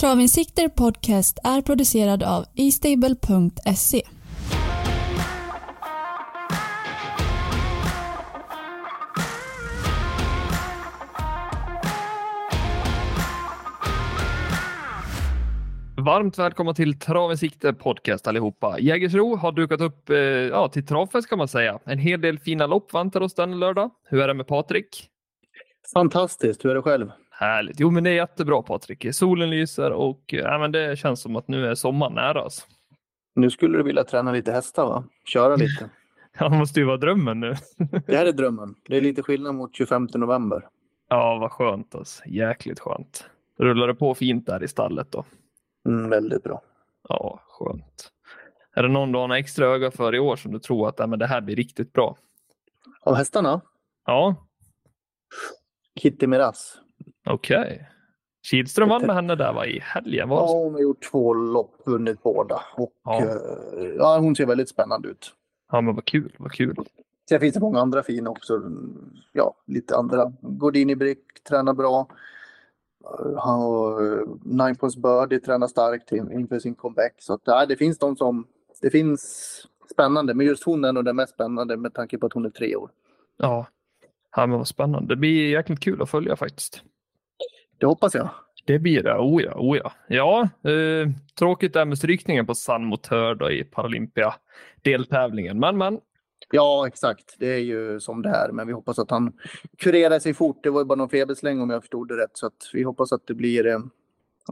Travinsikter Podcast är producerad av eStable.se. Varmt välkomna till Trav i sikte podcast allihopa. Jägersro har dukat upp eh, ja, till travfest kan man säga. En hel del fina lopp väntar oss den lördag. Hur är det med Patrik? Fantastiskt. Hur är det själv? Härligt. Jo, men det är jättebra Patrik. Solen lyser och eh, ja, men det känns som att nu är sommaren nära oss. Nu skulle du vilja träna lite hästar va? Köra lite. Ja, det måste ju vara drömmen nu. det här är drömmen. Det är lite skillnad mot 25 november. Ja, vad skönt alltså. Jäkligt skönt. Rullar det på fint där i stallet då? Mm, väldigt bra. Ja, skönt. Är det någon du har extra öga för i år som du tror att ja, men det här blir riktigt bra? Av hästarna? Ja. Kitty Miraz. Okej. Okay. Kihlström vann med henne där va, i helgen? Ja, hon har gjort två lopp, vunnit båda. Och, ja. Eh, ja, hon ser väldigt spännande ut. Ja, men vad kul, vad kul. Sen finns det många andra fina också. Ja, lite andra. Gordini Brick tränar bra. Han och eh, Nine Points Birdie tränar starkt inför sin comeback. Så att, ja, det finns de som... Det finns spännande, men just hon är nog den mest spännande med tanke på att hon är tre år. Ja, ja men vad spännande. Det blir jäkligt kul att följa faktiskt. Det hoppas jag. Det blir det, oh ja, oh ja. Ja, eh, tråkigt där med strykningen på San Motör då i Paralympia-deltävlingen, men men. Ja, exakt. Det är ju som det är, men vi hoppas att han kurerar sig fort. Det var ju bara någon febersläng om jag förstod det rätt, så att vi hoppas att det blir eh,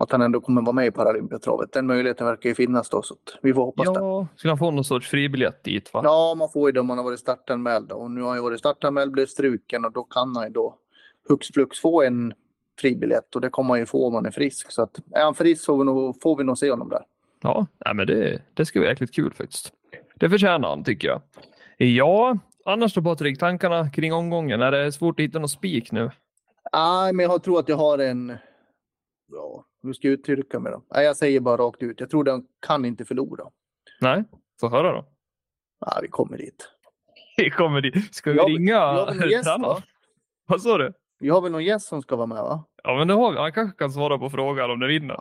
att han ändå kommer vara med i Paralympiatravet. Den möjligheten verkar ju finnas då, så vi får hoppas ja, det. Ja, ska han få någon sorts fribiljett dit? Va? Ja, man får ju det om man har varit startanmäld. Och nu har han ju varit startanmäld, blivit struken och då kan han ju då hux flux få en fribiljett och det kommer han ju få om han är frisk. Så att är han frisk så får vi nog, får vi nog se honom där. Ja, nej, men det, det ska bli jäkligt kul faktiskt. Det förtjänar han tycker jag. Ja, annars då Patrik, tankarna kring omgången? Är det svårt att hitta någon spik nu? Nej, men jag tror att jag har en... Ja, hur ska jag uttrycka mig då? Nej, jag säger bara rakt ut. Jag tror den kan inte förlora. Nej, få höra då. Ja, vi kommer dit. Vi kommer dit. Ska vi jag, ringa jag Vad sa du? Vi har väl någon gäst som ska vara med va? Ja, men det har vi. Han kanske kan svara på frågan om den vinner.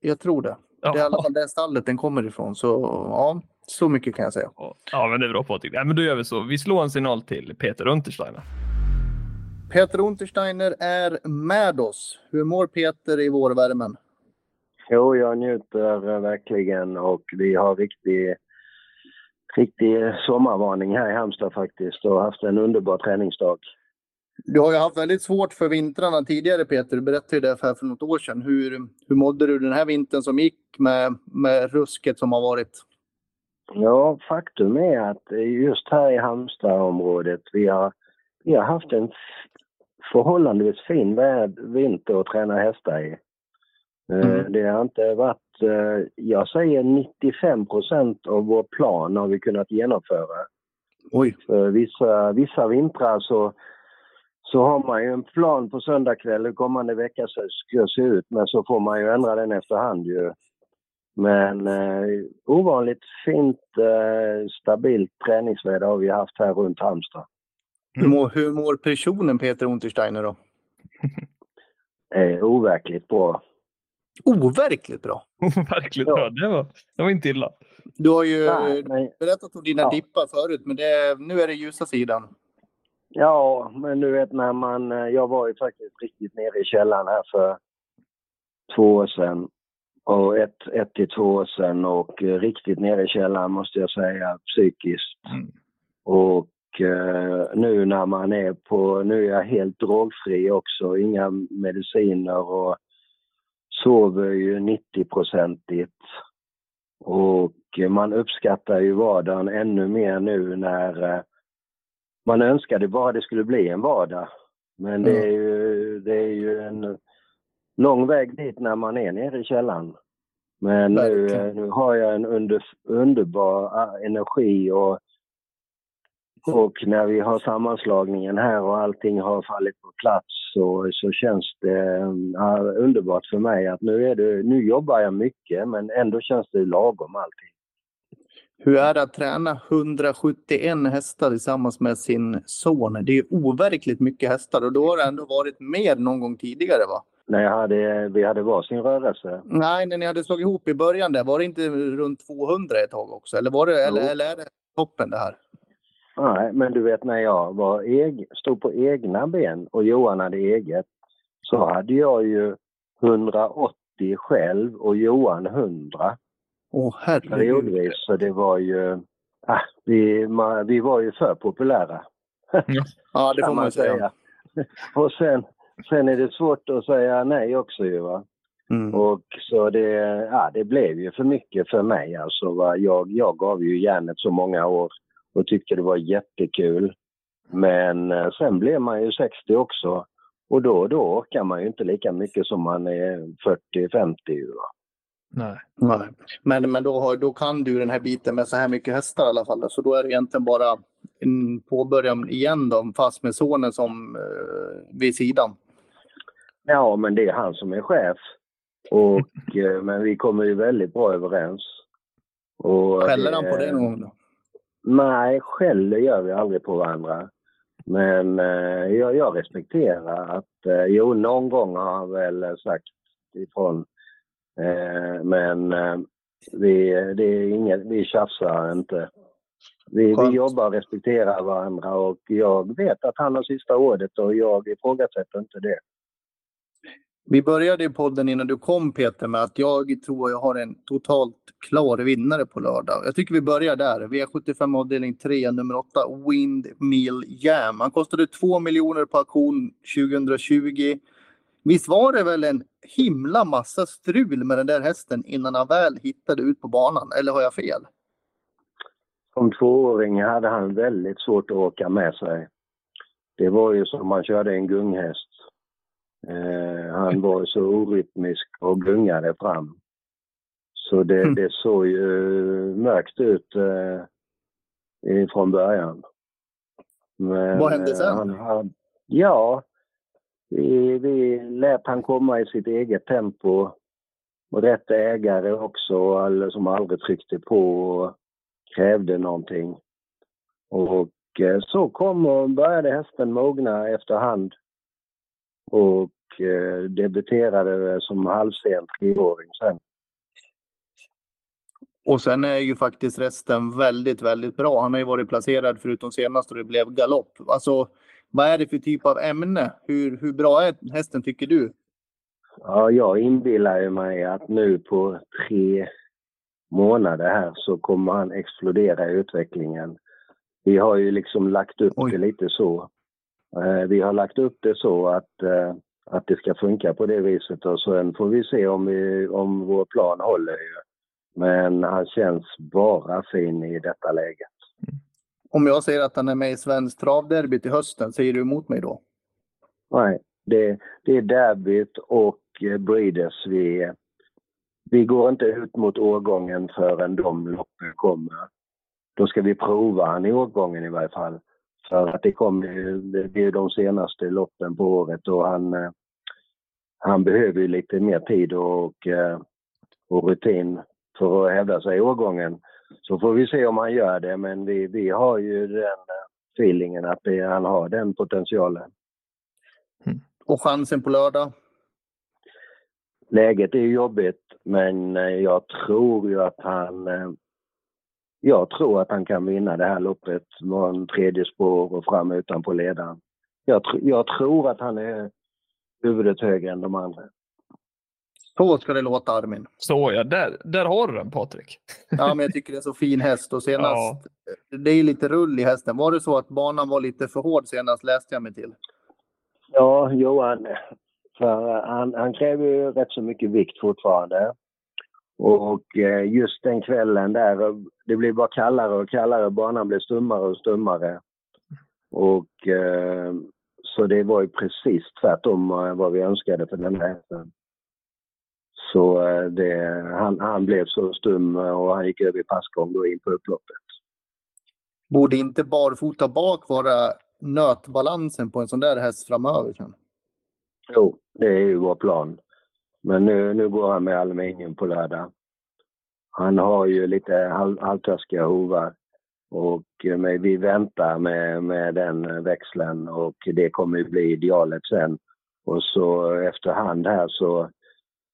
Jag tror det. Ja. Det är i alla fall det stallet den kommer ifrån. Så ja, så mycket kan jag säga. Ja, men det är bra Patrik. Ja, men då gör vi så. Vi slår en signal till Peter Untersteiner. Peter Untersteiner är med oss. Hur mår Peter i vårvärmen? Jo, jag njuter verkligen och vi har riktig, riktig sommarvarning här i Halmstad faktiskt och haft en underbar träningsdag. Du har ju haft väldigt svårt för vintrarna tidigare Peter. Du berättade ju det för, för något år sedan. Hur, hur mådde du den här vintern som gick med, med rusket som har varit? Ja, faktum är att just här i Halmstadområdet vi har, vi har haft en förhållandevis fin vinter att träna hästar i. Eh, mm. Det har inte varit, eh, jag säger 95 procent av vår plan har vi kunnat genomföra. Oj. För vissa, vissa vintrar så så har man ju en plan på söndag kväll hur kommande vecka ska se ut men så får man ju ändra den efterhand ju. Men eh, ovanligt fint eh, stabilt träningsväder har vi haft här runt Halmstad. Hur, mår, hur mår personen Peter Untersteiner då? eh, overkligt bra. Overkligt bra? Overkligt ja. bra, det var, det var inte illa. Du har ju Nej, berättat om dina ja. dippar förut men det, nu är det ljusa sidan. Ja, men du vet när man... Eh, jag var ju faktiskt riktigt nere i källaren här för två år sedan. Och ett, ett till två år sedan och eh, riktigt nere i källaren måste jag säga, psykiskt. Mm. Och eh, nu när man är på... Nu är jag helt drogfri också, inga mediciner och sover ju 90-procentigt. Och man uppskattar ju vardagen ännu mer nu när man önskade bara det skulle bli en vardag. Men det är ju, det är ju en lång väg dit när man är nere i källaren. Men nu, nu har jag en under, underbar ah, energi och, och när vi har sammanslagningen här och allting har fallit på plats så, så känns det ja, underbart för mig att nu, är det, nu jobbar jag mycket men ändå känns det lagom allting. Hur är det att träna 171 hästar tillsammans med sin son? Det är overkligt mycket hästar och då har det ändå varit mer någon gång tidigare va? när jag hade, vi hade varsin rörelse. Nej, när ni hade slagit ihop i början där, var det inte runt 200 ett tag också? Eller, var det, eller, eller är det toppen det här? Nej, men du vet när jag var eg, stod på egna ben och Johan hade eget så hade jag ju 180 själv och Johan 100. Åh herregud. Periodvis, så det var ju... Ah, vi, ma, vi var ju för populära. Ja, det får kan man säga. och sen, sen är det svårt att säga nej också ju va. Mm. Och så det, ja, det blev ju för mycket för mig alltså. Va? Jag, jag gav ju järnet så många år och tyckte det var jättekul. Men eh, sen blev man ju 60 också och då, då orkar man ju inte lika mycket som man är 40-50 ju. Va? Nej. Nej. Men, men då, har, då kan du den här biten med så här mycket hästar i alla fall. Så då är det egentligen bara en påbörjan igen då, fast med sonen som eh, vid sidan. Ja, men det är han som är chef. Och, eh, men vi kommer ju väldigt bra överens. Och Skäller han på det någon gång då? Nej, skäller gör vi aldrig på varandra. Men eh, jag, jag respekterar att, eh, jo någon gång har han väl sagt ifrån. Eh, men eh, vi, det är inget, vi tjafsar inte. Vi, vi jobbar och respekterar varandra och jag vet att han har sista ordet och jag ifrågasätter inte det. Vi började i podden innan du kom Peter med att jag tror jag har en totalt klar vinnare på lördag. Jag tycker vi börjar där. V75 avdelning 3, nummer 8, Windmill Jam. Han kostade 2 miljoner på auktion 2020. Visst var det väl en himla massa strul med den där hästen innan han väl hittade ut på banan? Eller har jag fel? Som tvååring hade han väldigt svårt att åka med sig. Det var ju som om man körde en gunghäst. Eh, han var så orytmisk och gungade fram. Så det, Mm. det såg ju mörkt ut eh, från början. Men, Vad hände eh, sen? Han, han, ja, vi, vi lät han komma i sitt eget tempo. Och rätt ägare också, eller som aldrig tryckte på och krävde någonting. Och eh, så kom och började hästen mogna efterhand. Och eh, debuterade som halvsen treåring sen. Och sen är ju faktiskt resten väldigt, väldigt bra. Han har ju varit placerad förutom senast och det blev galopp. Alltså, vad är det för typ av ämne? Hur, hur bra är hästen tycker du? Ja, jag inbillar ju mig att nu på tre månader här så kommer han explodera i utvecklingen. Vi har ju liksom lagt upp Oj. det lite så. Eh, Vi har lagt upp det så att, eh, att det ska funka på det viset och sen får vi se om, vi, om vår plan håller. Men han känns bara fin i detta läget. Om jag säger att han är med i Svenskt travderby till hösten, säger du emot mig då? Nej, det, det är derbyt och eh, Breeders. Vi, vi går inte ut mot årgången förrän de loppen kommer. Då ska vi prova han i årgången i varje fall. För att det kommer eh, ju- det det är ju de senaste loppen på året och han, eh, han behöver ju lite mer tid och, och rutin för att hävda sig i årgången. Så får vi se om han gör det, men vi, vi har ju den eh, feelingen att det, han har den potentialen. Och chansen på lördag? läget är jobbigt, men eh, jag tror ju att han... eh, Jag tror att han kan vinna det här loppet med en tredje spår och fram utanpå ledaren. Jag, tr- jag tror att han är huvudet högre än de andra. Så ska det låta Armin. Så ja, där, där har du den Patrik. Ja, men jag tycker det är så fin häst och senast, det är lite rull i hästen. Var det så att banan var lite för hård senast läste jag mig till? Ja, Johan, för eh, han, han kräver ju rätt så mycket vikt fortfarande. Och eh, just den kvällen där, eh, det blev bara kallare och kallare. Banan blev stummare och stummare. Och så det var ju precis tvärtom vad vi önskade för den här hästen. Så eh, det, han, han blev så stum eh, och han gick över i passgång då in på upploppet. Borde inte barfota bak vara nötbalansen på en sån där häst framöver? Kan? Jo, det är ju vår plan. Men nu, nu går han med aluminium på lördag. Han har ju lite halv, halvtaskiga hovar. Och eh, men vi väntar med, med den växeln och det kommer ju bli idealet sen. Och så efterhand här så,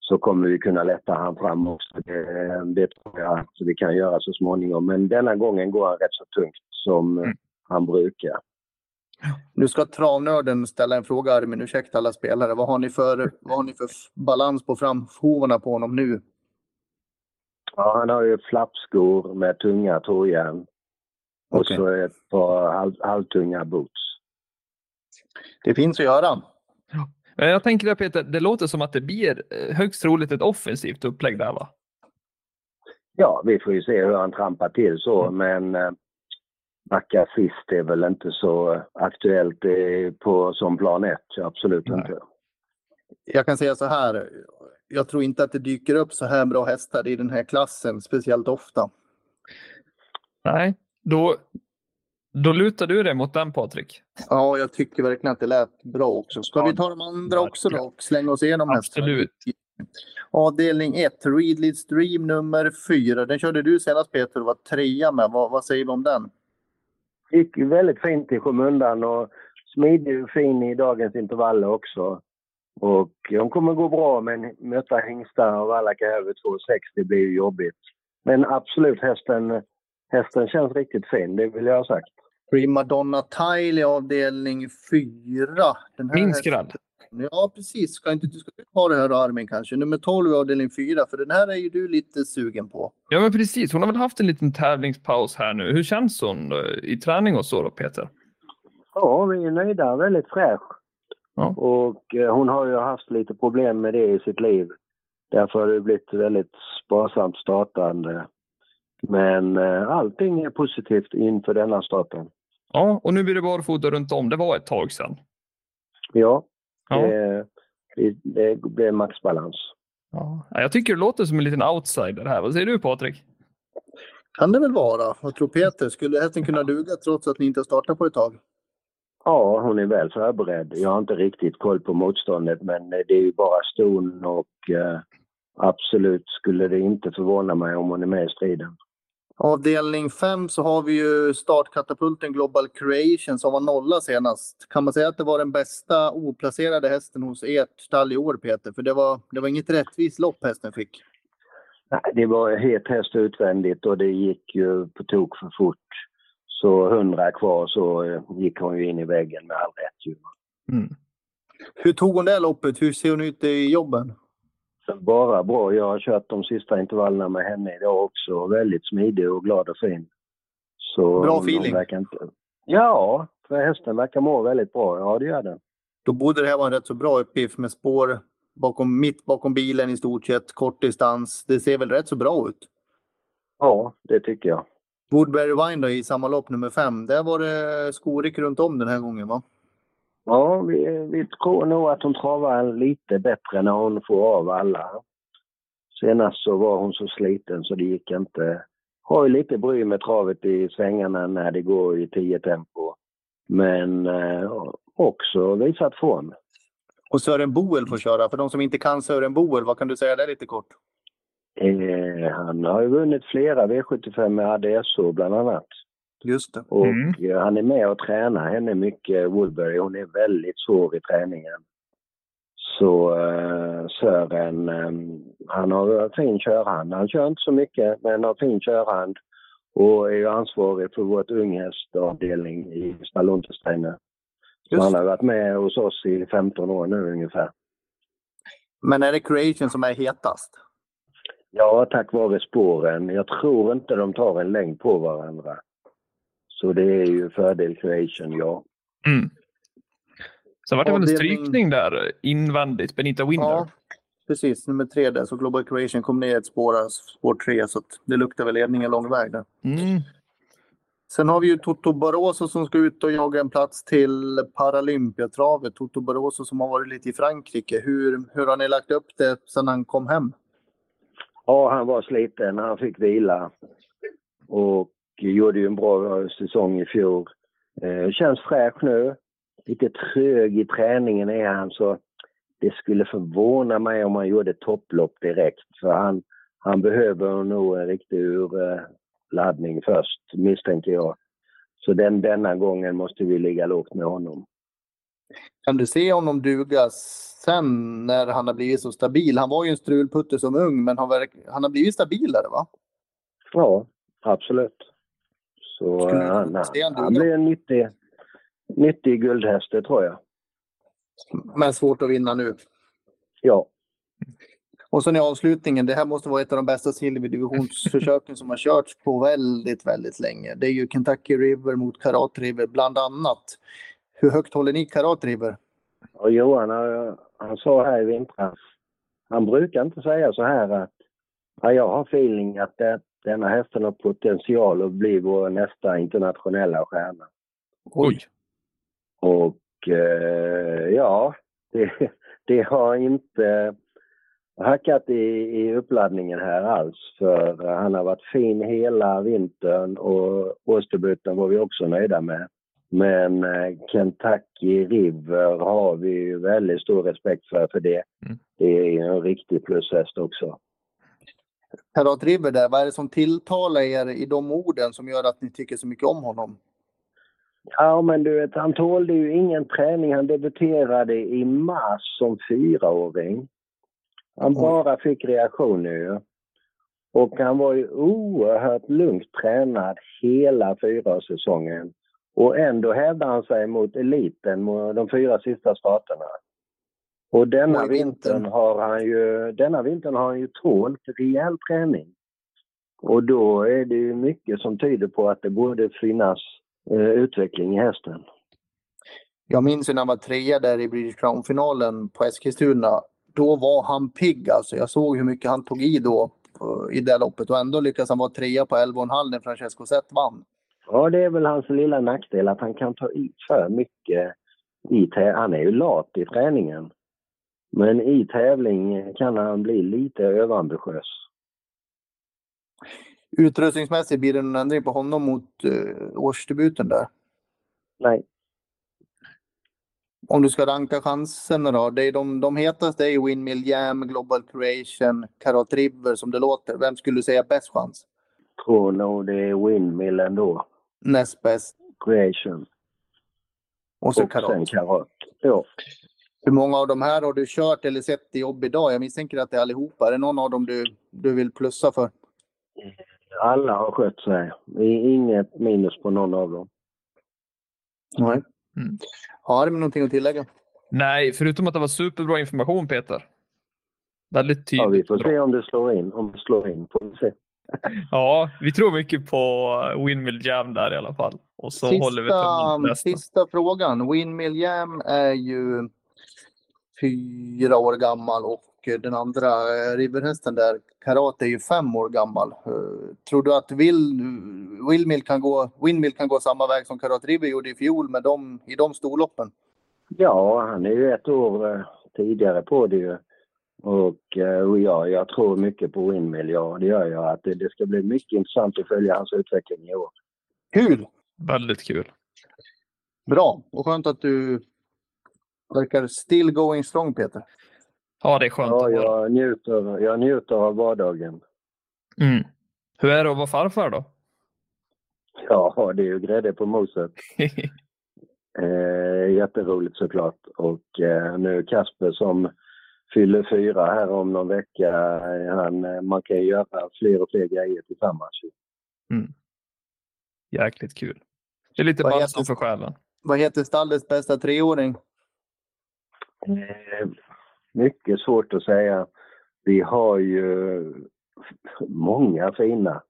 så kommer vi kunna lätta han fram också. Det, det tror jag att vi kan göra så småningom. Men denna gången går han rätt så tungt som mm. han brukar. Nu ska travnörden ställa en fråga Armin, ursäkta alla spelare. Vad har ni för, vad har ni för balans på framhovarna på honom nu? Ja, han har ju flappskor med tunga tåjärn. Och okay. så ett par halv, halvtunga boots. Det finns att göra. Ja. Jag tänker det Peter, det låter som att det blir eh, högst troligt ett offensivt upplägg där va? Ja, vi får ju se hur han trampar till så, mm. men eh, backa sist är väl inte så aktuellt på, som plan ett. Absolut Nej. inte. Jag kan säga så här. Jag tror inte att det dyker upp så här bra hästar i den här klassen speciellt ofta. Nej, då, då lutar du dig mot den Patrik. Ja, jag tycker verkligen att det lät bra också. Ska vi ta de andra också då och slänga oss igenom Absolut. Avdelning 1, Readly Stream nummer 4. Den körde du senast Peter och var trea med. Vad, vad säger vi om den? gick väldigt fint i skymundan och smidig och fin i dagens intervaller också. Och hon kommer gå bra men möta hingstar av alla över 2,60 blir ju jobbigt. Men absolut, hästen, hästen känns riktigt fin, det vill jag ha sagt. Prima Donna Tile i avdelning 4. Min skradd. Ja, precis. Ska inte du ska ta det här då, Armin kanske? Nummer 12 avdelning 4, för den här är ju du lite sugen på. Ja, men precis. Hon har väl haft en liten tävlingspaus här nu. Hur känns hon i träning och så då, Peter? Ja, vi är nöjda. Väldigt fräsch. Ja. Och eh, hon har ju haft lite problem med det i sitt liv. Därför har det blivit väldigt sparsamt startande. Men eh, allting är positivt inför denna starten. Ja, och nu blir det barfota runt om. Det var ett tag sedan. Ja, Ja. Det, det blir maxbalans. Ja. Jag tycker det låter som en liten outsider här. Vad säger du Patrik? Kan det väl vara. Vad tror Peter? Skulle hästen kunna duga trots att ni inte har startat på ett tag? Ja, hon är väl förberedd. Jag har inte riktigt koll på motståndet men det är ju bara ston och eh, absolut skulle det inte förvåna mig om hon är med i striden. Avdelning 5 så har vi ju startkatapulten Global Creation som var nolla senast. Kan man säga att det var den bästa oplacerade hästen hos ert stall i år Peter? För det var, det var inget rättvist lopp hästen fick. Nej, det var het häst utvändigt och det gick ju på tok för fort. Så hundra kvar så eh, gick hon ju in i väggen med all rätt. Mm. Hur tog hon det loppet? Hur ser hon ut i jobben? Bara bra. Jag har kört de sista intervallerna med henne idag också. Väldigt smidig och glad och fin. Så bra feeling? Inte... Ja, för hästen verkar må väldigt bra. Ja, det gör den. Då borde det här vara en rätt så bra uppgift med spår bakom, mitt bakom bilen i stort sett, kort distans. Det ser väl rätt så bra ut? Ja, det tycker jag. Woodbury Wine då, i samma lopp nummer fem. Där var det skorik runt om den här gången va? Ja, vi, vi tror nog att hon travar lite bättre när hon får av alla. Senast så var hon så sliten så det gick inte. Har ju lite bry med travet i svängarna när det går i 10 tempo. Men eh, också visat form. Och Sören Boel får köra. För de som inte kan Sören Boel, vad kan du säga där lite kort? Eh, han har ju vunnit flera V75 med ADSO bland annat. Just det. Och mm. han är med och tränar henne mycket, Woodbury. Hon är väldigt svår i träningen. Så uh, Sören, um, han har fin körhand. Han kör inte så mycket, men har fin körhand. Och är ju ansvarig för vårt unghästavdelning i Stallontestränge. Så han har varit med hos oss i 15 år nu ungefär. Men är det Creation som är hetast? Ja, tack vare spåren. Jag tror inte de tar en längd på varandra. Så det är ju fördel creation, ja. Mm. Sen var det väl en strykning där invändigt, Benita Winder. Ja, precis. Nummer tre där, så Global Creation kom ner ett spår, spår tre, så det luktar väl ledningen lång väg där. Mm. Sen har vi ju Toto Barroso som ska ut och jaga en plats till Paralympiatravet. Toto Barroso som har varit lite i Frankrike. Hur, hur har ni lagt upp det sedan han kom hem? Ja, han var sliten. Han fick vila. Och gjorde ju en bra säsong i fjol. Eh, känns fräsch nu. Lite trög i träningen är han så det skulle förvåna mig om han gjorde topplopp direkt. För han, han behöver nog en riktig urladdning först, misstänker jag. Så den, denna gången måste vi ligga lågt med honom. Kan du se honom duga sen när han har blivit så stabil? Han var ju en strulputte som ung, men han, verk, han har blivit stabilare va? Ja, absolut. Så han, han han, blir en nyttig, nyttig guldhäst, det tror jag. Men svårt att vinna nu. Ja. Och sen i avslutningen, det här måste vara ett av de bästa silverdivisionsförsöken som har körts på väldigt, väldigt länge. Det är ju Kentucky River mot Karat River bland annat. Hur högt håller ni Karat River? Och Johan, han, han sa här i vintras, han brukar inte säga så här att ja, jag har feeling att det, denna hästen har potential att bli vår nästa internationella stjärna. Oj. Och eh, ja, det, det har inte hackat i, i uppladdningen här alls. För han har varit fin hela vintern och årsdebuten var vi också nöjda med. Men eh, Kentucky River har vi ju väldigt stor respekt för, för det. Mm. Det är en riktig plushäst också. Karat River där, vad är det som tilltalar er i de orden som gör att ni tycker så mycket om honom? Ja, men du vet, han tålde ju ingen träning. Han debuterade i mars som fyraåring. Han bara fick reaktioner ju. Och han var ju oerhört lugnt tränad hela fyraårssäsongen. Och ändå hävdade han sig mot eliten, mot de fyra sista starterna. Och denna Och vintern? vintern har han ju, denna vintern har han ju tålt rejäl träning. Och då är det ju mycket som tyder på att det borde finnas eh, utveckling i hästen. Jag minns ju när han var trea där i British Crown-finalen på Eskilstuna. Då var han pigg alltså. Jag såg hur mycket han tog i då på- i det loppet och ändå lyckas han vara trea på 11,5 när Francesco Zet vann. Ja, det är väl hans lilla nackdel att han kan ta i för mycket i Han är ju lat i träningen. Men i tävling kan han bli lite överambitiös. Utrustningsmässigt blir det någon ändring på honom mot uh, årsdebuten där? Nej, Om du ska ranka chanserna då? Det är de, de hetaste är ju Windmill Jam, Global Creation, Karat River som det låter. Vem skulle du säga bäst chans? tror nog det är Windmill ändå. Näst bäst. Creation. Och så och sen Karat. Karat. Ja. Hur många av de här har du kört eller sett i jobb idag? Jag misstänker att det är allihopa. Är det någon av dem du, du vill plussa för? Alla har skött sig. Det är inget minus på någon av dem. Nej. Mm. Har du någonting att tillägga? Nej, förutom att det var superbra information Peter. Väldigt tydligt. Ja, vi får se om det slår in. Om det slår in får vi se. Ja, vi tror mycket på Windmill Jam där i alla fall. Och så håller vi Sista, sista frågan. Windmill Jam är ju fyra år gammal och den andra riverhästen där, Karat, är ju fem år gammal. Eh, Tror du att Will, Windmill, kan gå, kan gå samma väg som Karat River gjorde i fjol med dem, i de storloppen? Ja, han är ju ett år eh, tidigare på det ju. Och, eh, och ja, jag tror mycket på Windmill, ja det gör jag. Att det, det ska bli mycket intressant att följa hans utveckling i år. Kul! Väldigt kul. Bra! Och skönt att du verkar still going strong, Peter. Ja, det är skönt Ja, jag njuter, jag njuter av vardagen. Mm. Hur är det att vara farfar då? Ja, det är ju grädde på moset. Eh, jätteroligt såklart. Och eh, nu Kasper som fyller fyra här om någon vecka. Han, eh, man kan ju göra fler och fler grejer tillsammans. Mm. Jäkligt kul. Det är lite balsam för själen. Vad heter stallets bästa treåring? Eh, mycket svårt att säga. Vi har ju många fina.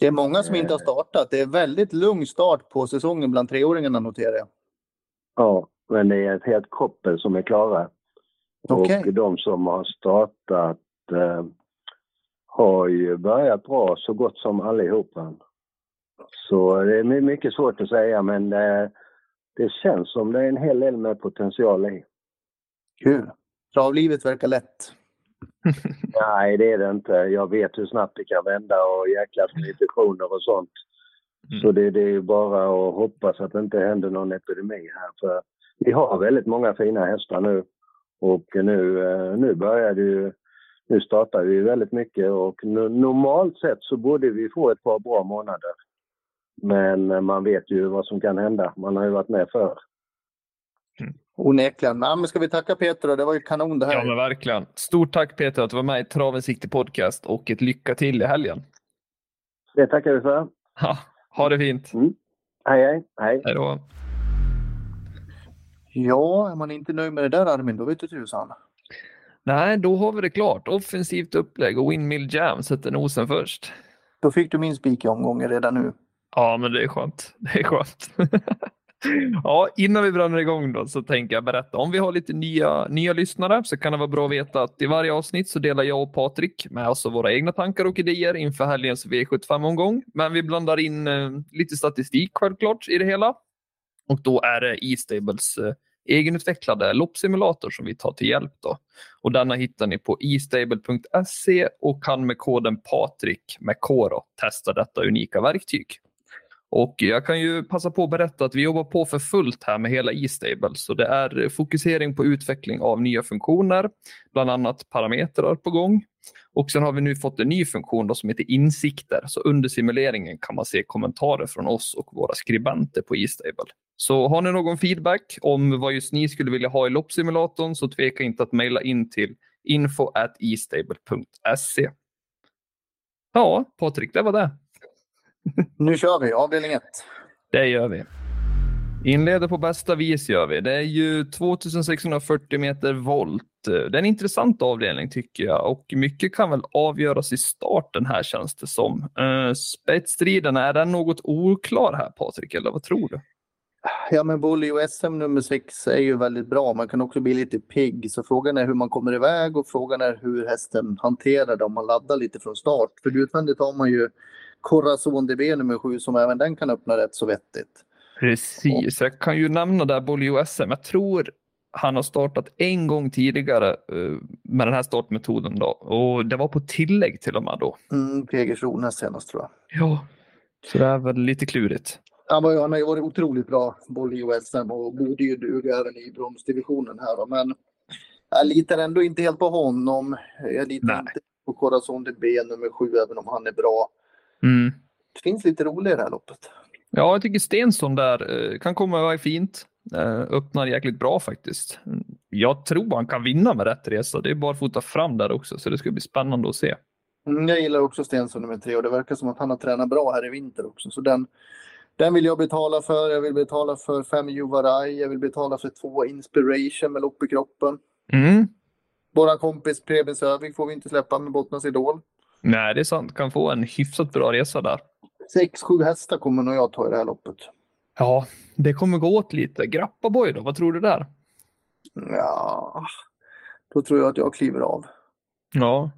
Det är många som inte har Eh. startat. Det är väldigt lugn start på säsongen bland treåringarna noterar jag. Ja, men det är ett helt koppel som är klara. Okej. Och de som har startat eh, har ju börjat bra så gott som allihopa. Så det är my- mycket svårt att säga men eh, det känns som det är en hel del med potential i. Kul. Travlivet verkar lätt. Nej, det är det inte. Jag vet hur snabbt det kan vända och jäklas med infektioner och sånt. Mm. Så det, det är bara att hoppas att det inte händer någon epidemi här. För vi har väldigt många fina hästar nu. Och nu, eh, nu börjar det ju, nu startar vi väldigt mycket och no, normalt sett så borde vi få ett par bra månader. Men man vet ju vad som kan hända. Man har ju varit med förr. Mm. Onekligen. Ja, men ska vi tacka Peter då? Det var ju kanon det här. Ja, men verkligen. Stort tack Peter att du var med i Travens Sikte Podcast och ett lycka till i helgen. Det tackar vi för. Ha, ha det fint. Hej, hej. Hej. Hej då. Ja, är man inte nöjd med det där Armin, då vet du tusan. Nej, då har vi det klart. Offensivt upplägg och Windmill Jam sätter nosen först. Då fick du min spik i omgången redan nu. Ja, men det är skönt. Det är skönt. ja, innan vi bränner igång då så tänker jag berätta. Om vi har lite nya, nya lyssnare så kan det vara bra att veta att i varje avsnitt så delar jag och Patrik med oss av våra egna tankar och idéer inför helgens V75-omgång. Men vi blandar in eh, lite statistik självklart i det hela. Och då är det E-Stables eh, egenutvecklade loppsimulator som vi tar till hjälp. Då. Och denna hittar ni på estable.se och kan med koden Patrik med K då, testa detta unika verktyg. Och jag kan ju passa på att berätta att vi jobbar på för fullt här med hela E-stable. Så det är fokusering på utveckling av nya funktioner, bland annat parametrar på gång. Och sen har vi nu fått en ny funktion då som heter insikter. Så under simuleringen kan man se kommentarer från oss och våra skribenter på E-stable. Så har ni någon feedback om vad just ni skulle vilja ha i loppsimulatorn så tveka inte att mejla in till info@estable.se. Ja, Patrik, det var det. Nu kör vi, avdelning 1. Det gör vi. Inleder på bästa vis gör vi. Det är ju 2640 meter volt. Det är en intressant avdelning tycker jag och mycket kan väl avgöras i starten här känns det som. Uh, spetsstriden, är den något oklar här Patrik eller vad tror du? Ja, men Bolio SM nummer 6 är ju väldigt bra. Man kan också bli lite pigg. Så frågan är hur man kommer iväg och frågan är hur hästen hanterar det om man laddar lite från start. För utvändigt har man ju Corazon DB nummer 7 som även den kan öppna rätt så vettigt. Precis, jag kan ju nämna där Bolio SM. Jag tror han har startat en gång tidigare uh, med den här startmetoden då och det var på tillägg till och med då. Mm, Jägersro näst senast tror jag. Ja, så det är väl lite klurigt. Var, han har ju varit otroligt bra Bolio SM och borde ju duga även i bromsdivisionen här då. men jag litar ändå inte helt på honom. Jag litar Nej. inte på Corazon DB nummer 7 även om han är bra. Mm. Det finns lite roligt i det här loppet. Ja, jag tycker Stensson där eh, kan komma iväg fint. Eh, öppnar jäkligt bra faktiskt. Jag tror han kan vinna med rätt resa. Det är bara att fota fram där också, så det ska bli spännande att se. Mm, jag gillar också Stensson nummer 3 och det verkar som att han har tränat bra här i vinter också. Så den, den vill jag betala för. Jag vill betala för 5 Juvaraj. Jag vill betala för 2 Inspiration med lopp i kroppen. Mm. Våran kompis Preben Sövik får vi inte släppa med Bottnas Idol. Nej, det är sant. Kan få en hyfsat bra resa där. 6-7 hästar kommer nog jag ta i det här loppet. Ja, det kommer gå åt lite. Grappaboy då, vad tror du där? Ja, då tror jag att jag kliver av. Ja.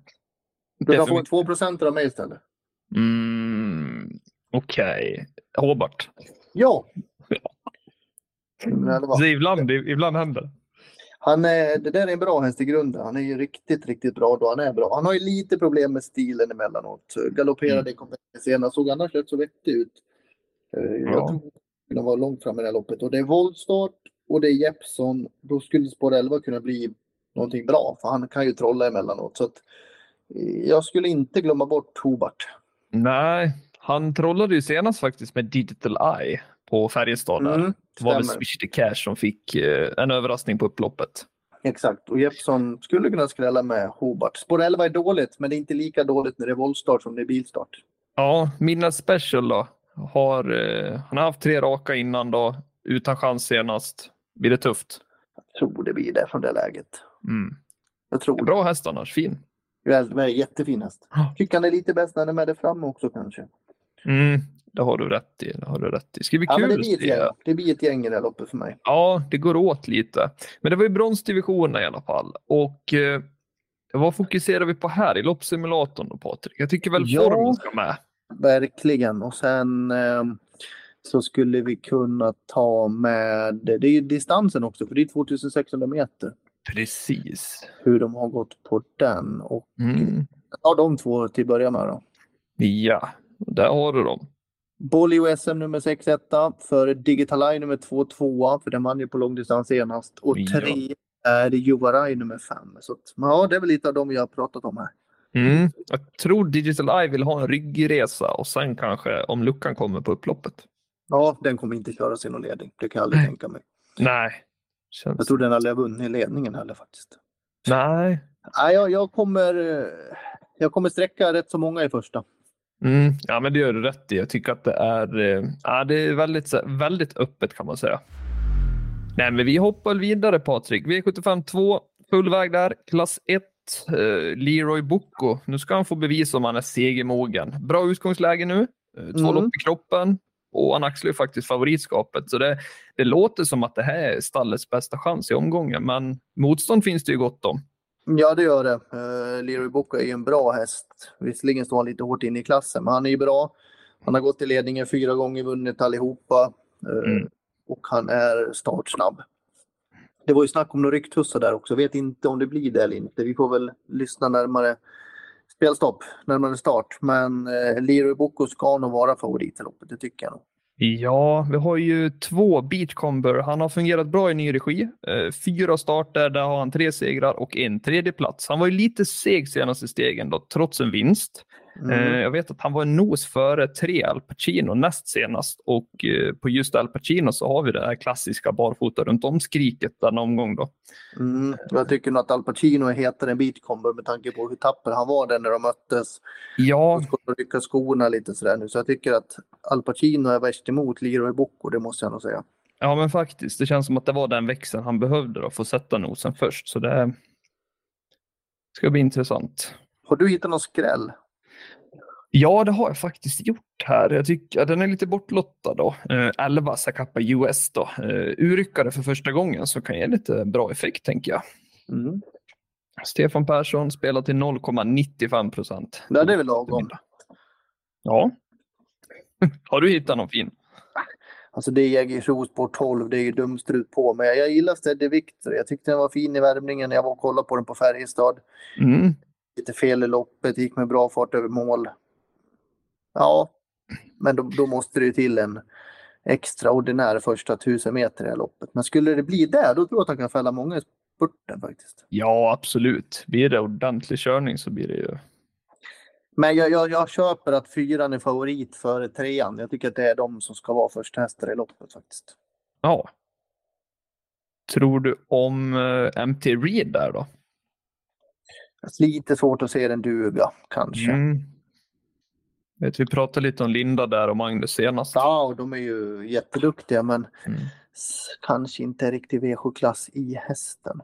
Du kan få Definitivt. 2 procent av mig istället. Mm, Okej. Hobart. Ja. Nummer 11. Så ibland, ibland händer. Han är, det där är en bra häst i grunden. Han är ju riktigt, riktigt bra då han är bra. Han har ju lite problem med stilen emellanåt. Galopperade Mm. i kompetens senast, såg annars rätt så vettig ut. Eh, Jag Ja. tror att var långt fram i det här loppet. Och det är voltstart och det är Jeppson. Då skulle spår 11 kunna bli någonting bra, för han kan ju trolla emellanåt. Så att, eh, jag skulle inte glömma bort Hobart. Nej, han trollade ju senast faktiskt med Digital Eye på Färjestad. där. Mm, Det var väl. Swish the Cash som fick eh, en överraskning på upploppet. Exakt, och Jeppson skulle kunna skrälla med Hobart. Spår 11 är dåligt, men det är inte lika dåligt när det är voltstart som det är bilstart. Ja, Minna Special då. Har, eh, han har haft tre raka innan då, utan chans senast. Blir det tufft? Jag tror det blir det från det läget. Mm. Jag tror. Bra häst annars, fin. Jättefin häst. Tycker han är lite bäst när han är med det framme också kanske. Mm, det har du rätt i. Det har du rätt i. Ska bli Ja, kul det blir, ett gäng. det blir ett gäng i det här loppet för mig. Ja, det går åt lite. Men det var ju bronsdivisionerna i alla fall. Och eh, vad fokuserar vi på här i loppsimulatorn då Patrik? Jag tycker väl Ja. formen ska med. Verkligen. Och sen eh, så skulle vi kunna ta med, det är ju distansen också för det är 2600 meter. Precis. Hur de har gått på den. Och Mm. ja, de två till att börja med då. Ja, där har du dem. Bolio SM nummer 6 etta för Digital Eye nummer 2 2 för den vann ju på långdistans senast. Och Ja. tre är Juvaraj nummer 5. Så att, ja, det är väl lite av dem jag har pratat om här. Mm. Jag tror Digital Eye vill ha en ryggresa och sen kanske om luckan kommer på upploppet. Ja, den kommer inte köras i någon ledning. Det kan jag aldrig tänka mig. Nej, Känns... Jag tror den aldrig har vunnit ledningen heller faktiskt. Nej. Nej, jag, jag, kommer, jag kommer sträcka rätt så många i första. Mm, ja, men det gör du rätt i. Jag tycker att det är, eh, ja, det är väldigt, väldigt öppet kan man säga. Nej, men vi hoppar vidare Patrik. V75 2, fullväg där, klass 1. Eh, Leroy Bocco. Nu ska han få bevisa om han är segermogen. Bra utgångsläge nu. Eh, två mm. lopp i kroppen och han axlar ju faktiskt favoritskapet. Så det, det låter som att det här är stallets bästa chans i omgången, men motstånd finns det ju gott om. Ja, det gör det. Uh, Leroy Bocco är ju en bra häst. Visserligen står han lite hårt inne i klassen, men han är ju bra. Han har gått i ledningen fyra gånger, vunnit allihopa uh, mm. och han är startsnabb. Det var ju snack om några rycktussar där också. Vet inte om det blir det eller inte. Vi får väl lyssna närmare spelstopp, närmare start. Men eh, Leroy Bocco ska nog vara favorit i loppet, det tycker jag nog. Ja, vi har ju två Beachcomber. Han har fungerat bra i ny regi. Eh, fyra starter, där har han tre segrar och en tredje plats. Han var ju lite seg senaste stegen då, trots en vinst. Mm. Eh, jag vet att han var en nos före tre Al Pacino näst senast och eh, på just Al Pacino så har vi det här klassiska barfota runt om skriket den omgång då. Mm. Jag tycker nog att Al Pacino är hetare än Beachcomber med tanke på hur tapper han var där när de möttes. Ja. Och rycka skorna lite sådär nu så jag tycker att Al Pacino är värst emot Leroy Bocco, det måste jag nog säga. Ja men faktiskt, det känns som att det var den växeln han behövde då, för att sätta nosen först så det ska bli intressant. Har du hittat någon skräll? Ja, det har jag faktiskt gjort här. Jag tycker den är lite bortlottad då. Eh, 11 Zacapa US då. Eh, urryckare för första gången så kan ge lite bra effekt tänker jag. Mm. Stefan Persson spelar till 0,95 procent. Det är väl lagom. Ja. har du hittat någon fin? Alltså det är Jägersro Sport 12, det är ju dumstrut på. Men jag gillar Steady Victor. Jag tyckte den var fin i värmningen när jag var och kollade på den på Färjestad. Mm. Lite fel i loppet, gick med bra fart över mål. Ja, men då, då måste det till en extraordinär första tusen meter i det här loppet. Men skulle det bli det, då tror jag att han kan fälla många i spurten faktiskt. Ja, absolut. Blir det ordentlig körning så blir det ju... Men jag, jag, jag köper att fyran är favorit före trean. Jag tycker att det är de som ska vara första hästar i loppet faktiskt. Ja. Tror du om uh, MT Reed där då? Lite svårt att se den duga, kanske. Mm. Vet, vi pratade lite om Linda där och Magnus senast. Ja, och de är ju jätteduktiga men mm. kanske inte riktigt V7-klass i hästen.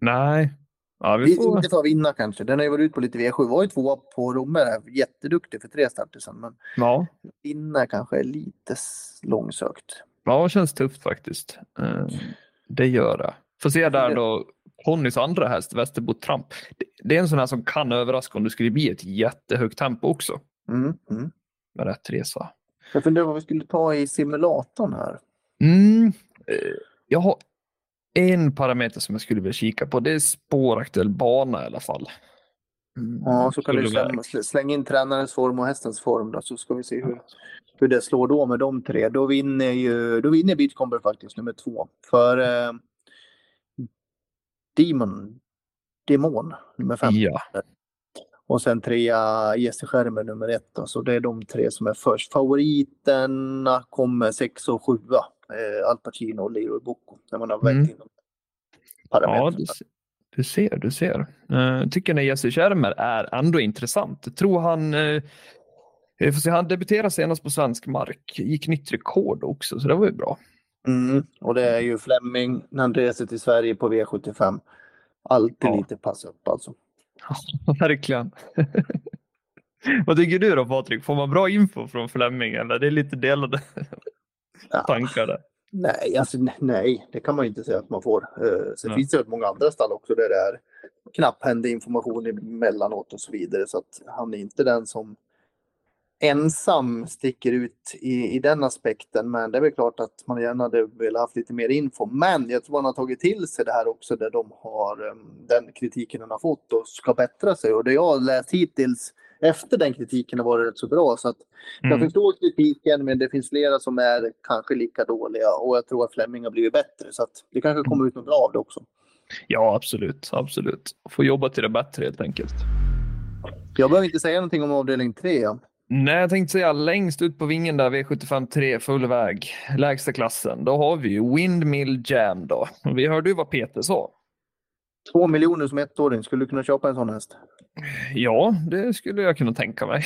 Nej. Ja, vi får... Inte för att vinna kanske. Den har ju varit ute på lite V7. Var ju tvåa på Romme. Jätteduktig för tre starter sedan. Men ja. vinna kanske är lite långsökt. Ja, det känns tufft faktiskt. Eh, det gör det. Får se där då. Ponnys andra häst, Västerbo Tramp. Det är en sån här som kan överraska om det skulle bli ett jättehögt tempo också. Mm, mm. Med rätt resa. Jag funderar vad vi skulle ta i simulatorn här. Mm. Eh, jag har en parameter som jag skulle vilja kika på. Det är spåraktuell bana i alla fall. Mm. Ja, så kan du slänga, slänga in tränarens form och hästens form då, så ska vi se hur, hur det slår då med de tre. Då vinner ju då vinner Beachcomber faktiskt nummer två. För eh, Demon, Demon nummer fem. Ja. Och sen trea Jesse Skärmer nummer ett. Då. Så det är de tre som är först. Favoriterna kommer sex och sjua. Eh, Al Pacino och Leroy Bocco. När man har vägt mm. in dem. Ja, du, du, ser, du ser. Uh, tycker när Jesse Skärmer är ändå intressant. Jag tror han uh, får se, han debuterade senast på svensk mark. Gick nytt rekord också, så det var ju bra. Mm, och det är ju Flemming när han reser till Sverige på V75. Alltid ja. lite pass upp alltså. Ja, verkligen. Vad tycker du då Patrik? Får man bra info från Flemming eller det är lite delade tankar där? Nej, alltså, nej, det kan man inte säga att man får. Uh, sen ja. finns det många andra stall också där det är knapphändig information emellanåt och så vidare. Så att han är inte den som ensam sticker ut i, i den aspekten. Men det är väl klart att man gärna hade velat haft lite mer info. Men jag tror man har tagit till sig det här också där de har um, den kritiken den har fått och ska bättra sig. Och det jag har läst hittills efter den kritiken har varit rätt så bra. Så att jag mm. förstår kritiken men det finns flera som är kanske lika dåliga och jag tror att Flemming har blivit bättre. Så att det kanske kommer ut något bra av det också. Ja, absolut. absolut. Få jobba till det bättre helt enkelt. Jag behöver inte säga någonting om avdelning 3. Nej, jag tänkte säga längst ut på vingen där, V75 3, full väg, lägsta klassen. Då har vi ju Windmill Jam då. Vi hörde ju vad Peter sa. Två miljoner som ettåring, skulle du kunna köpa en sån häst? Ja, det skulle jag kunna tänka mig.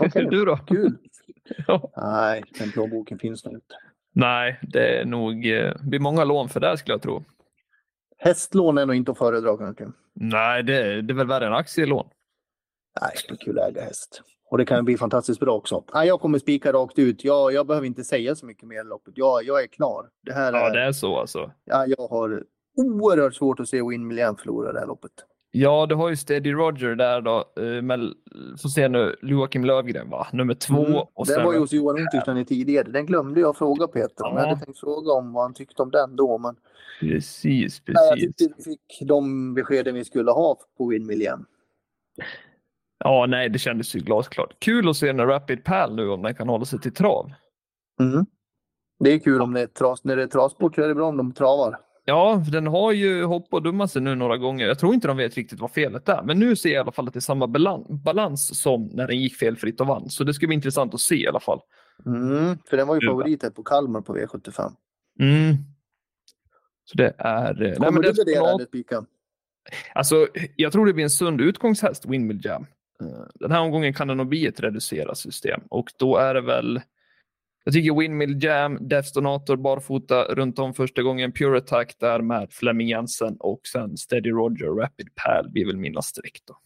Okej. Du då? Kul! Ja. Nej, den plånboken finns nog inte. Nej, det är nog eh, det blir många lån för det skulle jag tro. Hästlån är nog inte att föredra kanske. Nej, det, det är väl värre än aktielån. Nej, det är kul att äga häst. Och det kan bli fantastiskt bra också. Nej, jag kommer spika rakt ut. Jag, jag behöver inte säga så mycket mer i loppet. Jag, jag är klar. Det här Ja, är, det är så alltså. ja, jag har oerhört svårt att se Win Millian förlora det här loppet. Ja, du har ju Steady Roger där då. eh, Men får se nu, Joakim Lövgren va? Nummer två. Mm. Och Den sen, var ju hos Johan Untersteiner tidigare. Den glömde jag fråga Peter om. Jag Ja. hade tänkt fråga om vad han tyckte om den då. Men Precis, nej, jag precis. tyckte vi fick de beskeden vi skulle ha på Win Millian. Ja, nej, det kändes ju glasklart. Kul att se när Rapid Pal nu om den kan hålla sig till trav. Mm. Det är kul om det är tras. När det är travsport så är det bra om de travar. Ja, den har ju hoppat och dummat sig nu några gånger. Jag tror inte de vet riktigt vad felet är, men nu ser jag i alla fall att det är samma balan- balans som när den gick felfritt och vann. Så det ska bli intressant att se i alla fall. Mm. För den var ju favorit här på Kalmar på V75. Mm. Så det är... eh, Nej, Kommer men du det värdera är eller spika? alltså, jag tror det blir en sund utgångshäst, Windmill Jam. Den här omgången kan det nog bli ett reducerat system och då är det väl jag tycker Windmill Jam, Death Donator, barfota runt om första gången, Pure Attack där med Flemming Jensen och sen Steady Roger, Rapid Pal blir väl mina streck då.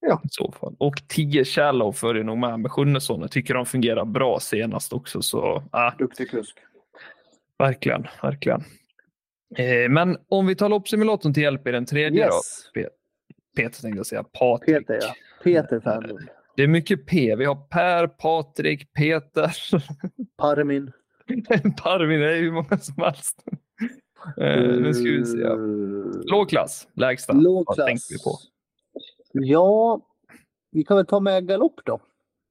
Ja. I så fall. Och 10 Shallow följer nog med med Sjunnesson. Jag tycker de fungerar bra senast också. Så ah, Duktig kusk. verkligen, verkligen. Eh, men om vi tar loppsimulatorn till hjälp i den tredje Yes. då. Peter tänkte jag säga. Patrik. Peter ja. Peter Fernlund. Det är mycket P. Vi har Per, Patrik, Peter. Parmin. Parvin, det är hur många som helst. Eh, nu ska vi se. Låg klass, lägsta. Låg Vad tänkte vi på? Ja, vi kan väl ta med galopp då.